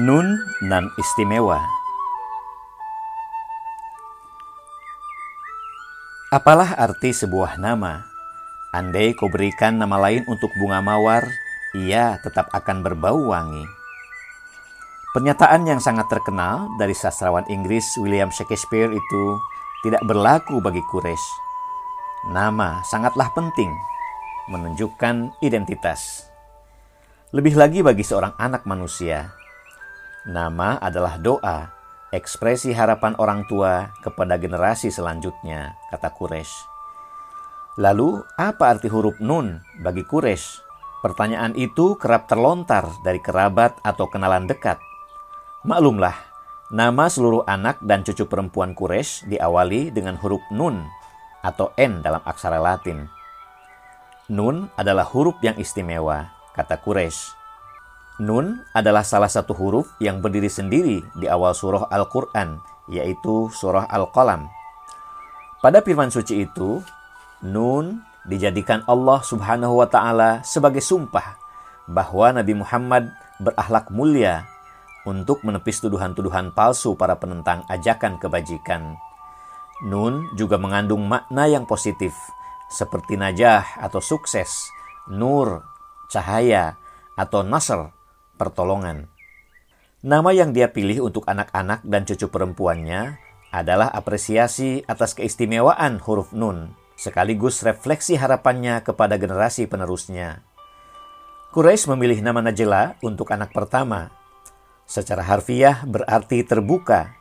Nun nan istimewa. Apalah arti sebuah nama? Andai kau berikan nama lain untuk bunga mawar, ia tetap akan berbau wangi. Pernyataan yang sangat terkenal dari sastrawan Inggris William Shakespeare itu tidak berlaku bagi Quraisy. Nama sangatlah penting, menunjukkan identitas. Lebih lagi bagi seorang anak manusia. Nama adalah doa, ekspresi harapan orang tua kepada generasi selanjutnya, kata Quraisy. Lalu, apa arti huruf nun bagi Quraisy? Pertanyaan itu kerap terlontar dari kerabat atau kenalan dekat. Maklumlah, nama seluruh anak dan cucu perempuan Quraisy diawali dengan huruf nun atau N dalam aksara Latin. Nun adalah huruf yang istimewa, kata Quraisy. Nun adalah salah satu huruf yang berdiri sendiri di awal surah Al-Quran, yaitu surah Al-Qalam. Pada firman suci itu, Nun dijadikan Allah subhanahu wa ta'ala sebagai sumpah bahwa Nabi Muhammad berakhlak mulia untuk menepis tuduhan-tuduhan palsu para penentang ajakan kebajikan. Nun juga mengandung makna yang positif, seperti najah atau sukses, nur, cahaya, atau nasr, pertolongan. Nama yang dia pilih untuk anak-anak dan cucu perempuannya adalah apresiasi atas keistimewaan huruf nun, sekaligus refleksi harapannya kepada generasi penerusnya. Quraisy memilih nama Najla untuk anak pertama Secara harfiah berarti terbuka.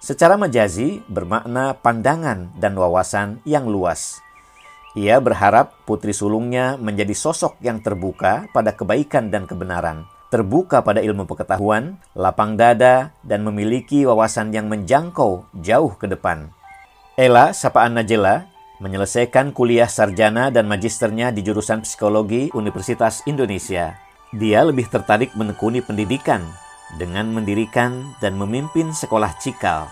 Secara majazi bermakna pandangan dan wawasan yang luas. Ia berharap putri sulungnya menjadi sosok yang terbuka pada kebaikan dan kebenaran, terbuka pada ilmu pengetahuan, lapang dada, dan memiliki wawasan yang menjangkau jauh ke depan. Ella, sapaan Najela, menyelesaikan kuliah sarjana dan magisternya di jurusan psikologi Universitas Indonesia. Dia lebih tertarik menekuni pendidikan dengan mendirikan dan memimpin sekolah Cikal,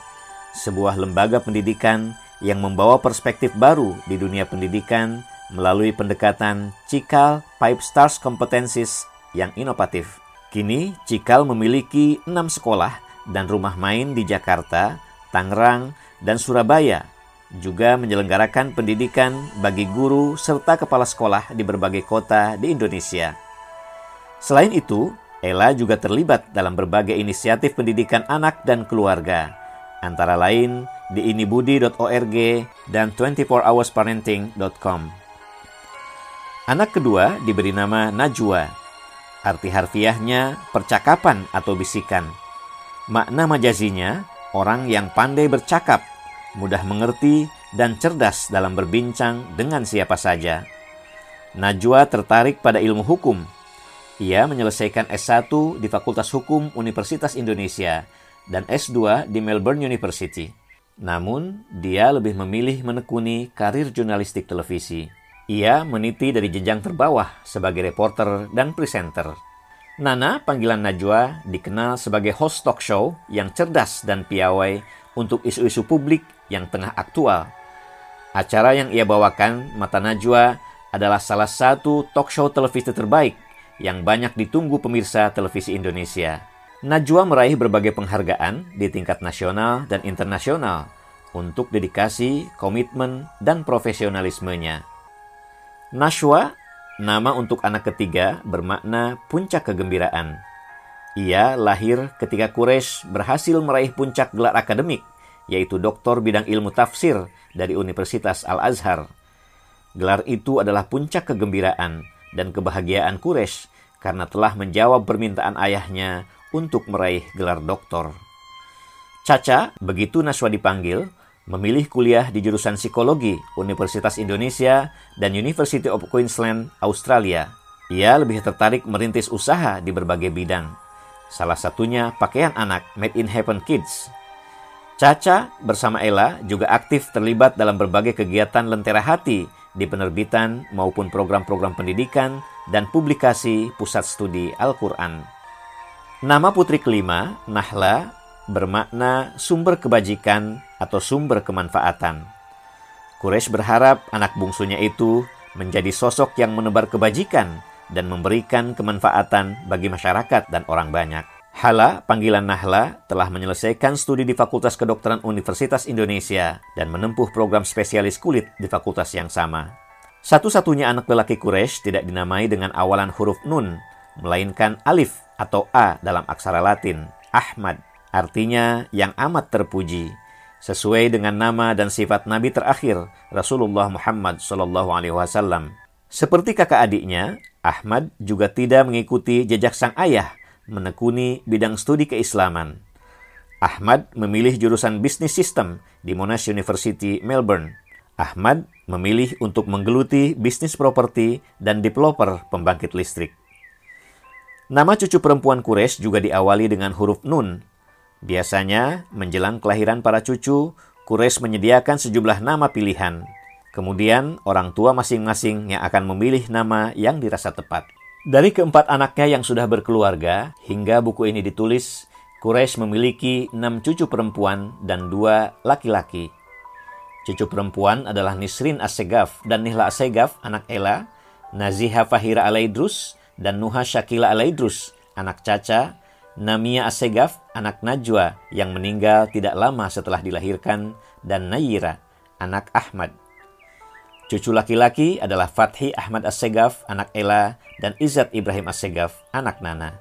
sebuah lembaga pendidikan yang membawa perspektif baru di dunia pendidikan melalui pendekatan Cikal Pipe Stars Competencies yang inovatif. Kini, Cikal memiliki enam sekolah dan rumah main di Jakarta, Tangerang, dan Surabaya, juga menyelenggarakan pendidikan bagi guru serta kepala sekolah di berbagai kota di Indonesia. Selain itu, Ella juga terlibat dalam berbagai inisiatif pendidikan anak dan keluarga, antara lain di inibudi.org dan 24hoursparenting.com. Anak kedua diberi nama Najwa. Arti harfiahnya percakapan atau bisikan. Makna majazinya orang yang pandai bercakap, mudah mengerti, dan cerdas dalam berbincang dengan siapa saja. Najwa tertarik pada ilmu hukum ia menyelesaikan S1 di Fakultas Hukum Universitas Indonesia dan S2 di Melbourne University. Namun, dia lebih memilih menekuni karir jurnalistik televisi. Ia meniti dari jenjang terbawah sebagai reporter dan presenter. Nana, panggilan Najwa, dikenal sebagai host talk show yang cerdas dan piawai untuk isu-isu publik yang tengah aktual. Acara yang ia bawakan, Mata Najwa, adalah salah satu talk show televisi terbaik yang banyak ditunggu pemirsa televisi Indonesia. Najwa meraih berbagai penghargaan di tingkat nasional dan internasional untuk dedikasi, komitmen, dan profesionalismenya. Nashwa, nama untuk anak ketiga, bermakna puncak kegembiraan. Ia lahir ketika Quraisy berhasil meraih puncak gelar akademik, yaitu doktor bidang ilmu tafsir dari Universitas Al-Azhar. Gelar itu adalah puncak kegembiraan dan kebahagiaan Quraisy karena telah menjawab permintaan ayahnya untuk meraih gelar doktor. Caca, begitu Naswa dipanggil, memilih kuliah di jurusan psikologi Universitas Indonesia dan University of Queensland, Australia. Ia lebih tertarik merintis usaha di berbagai bidang. Salah satunya pakaian anak Made in Heaven Kids. Caca bersama Ella juga aktif terlibat dalam berbagai kegiatan lentera hati di penerbitan maupun program-program pendidikan dan publikasi Pusat Studi Al-Quran. Nama putri kelima, Nahla, bermakna sumber kebajikan atau sumber kemanfaatan. Quraisy berharap anak bungsunya itu menjadi sosok yang menebar kebajikan dan memberikan kemanfaatan bagi masyarakat dan orang banyak. Hala, panggilan Nahla, telah menyelesaikan studi di Fakultas Kedokteran Universitas Indonesia dan menempuh program spesialis kulit di fakultas yang sama. Satu-satunya anak lelaki Quraisy tidak dinamai dengan awalan huruf nun, melainkan alif atau a dalam aksara Latin, Ahmad, artinya yang amat terpuji, sesuai dengan nama dan sifat Nabi terakhir Rasulullah Muhammad SAW. Seperti kakak adiknya, Ahmad juga tidak mengikuti jejak sang ayah menekuni bidang studi keislaman. Ahmad memilih jurusan bisnis sistem di Monash University, Melbourne. Ahmad memilih untuk menggeluti bisnis properti dan developer pembangkit listrik. Nama cucu perempuan Quraisy juga diawali dengan huruf Nun. Biasanya, menjelang kelahiran para cucu, Quraisy menyediakan sejumlah nama pilihan. Kemudian, orang tua masing-masing yang akan memilih nama yang dirasa tepat. Dari keempat anaknya yang sudah berkeluarga, hingga buku ini ditulis, Quraisy memiliki enam cucu perempuan dan dua laki-laki. Cucu perempuan adalah Nisrin Assegaf dan Nihla Assegaf, anak Ela, Naziha Fahira Alaidrus, dan Nuha Shakila Alaidrus, anak Caca, Namia Assegaf, anak Najwa, yang meninggal tidak lama setelah dilahirkan, dan Nayira, anak Ahmad. Cucu laki-laki adalah Fathi Ahmad Assegaf, anak Ela, dan Izzat Ibrahim Assegaf, anak Nana.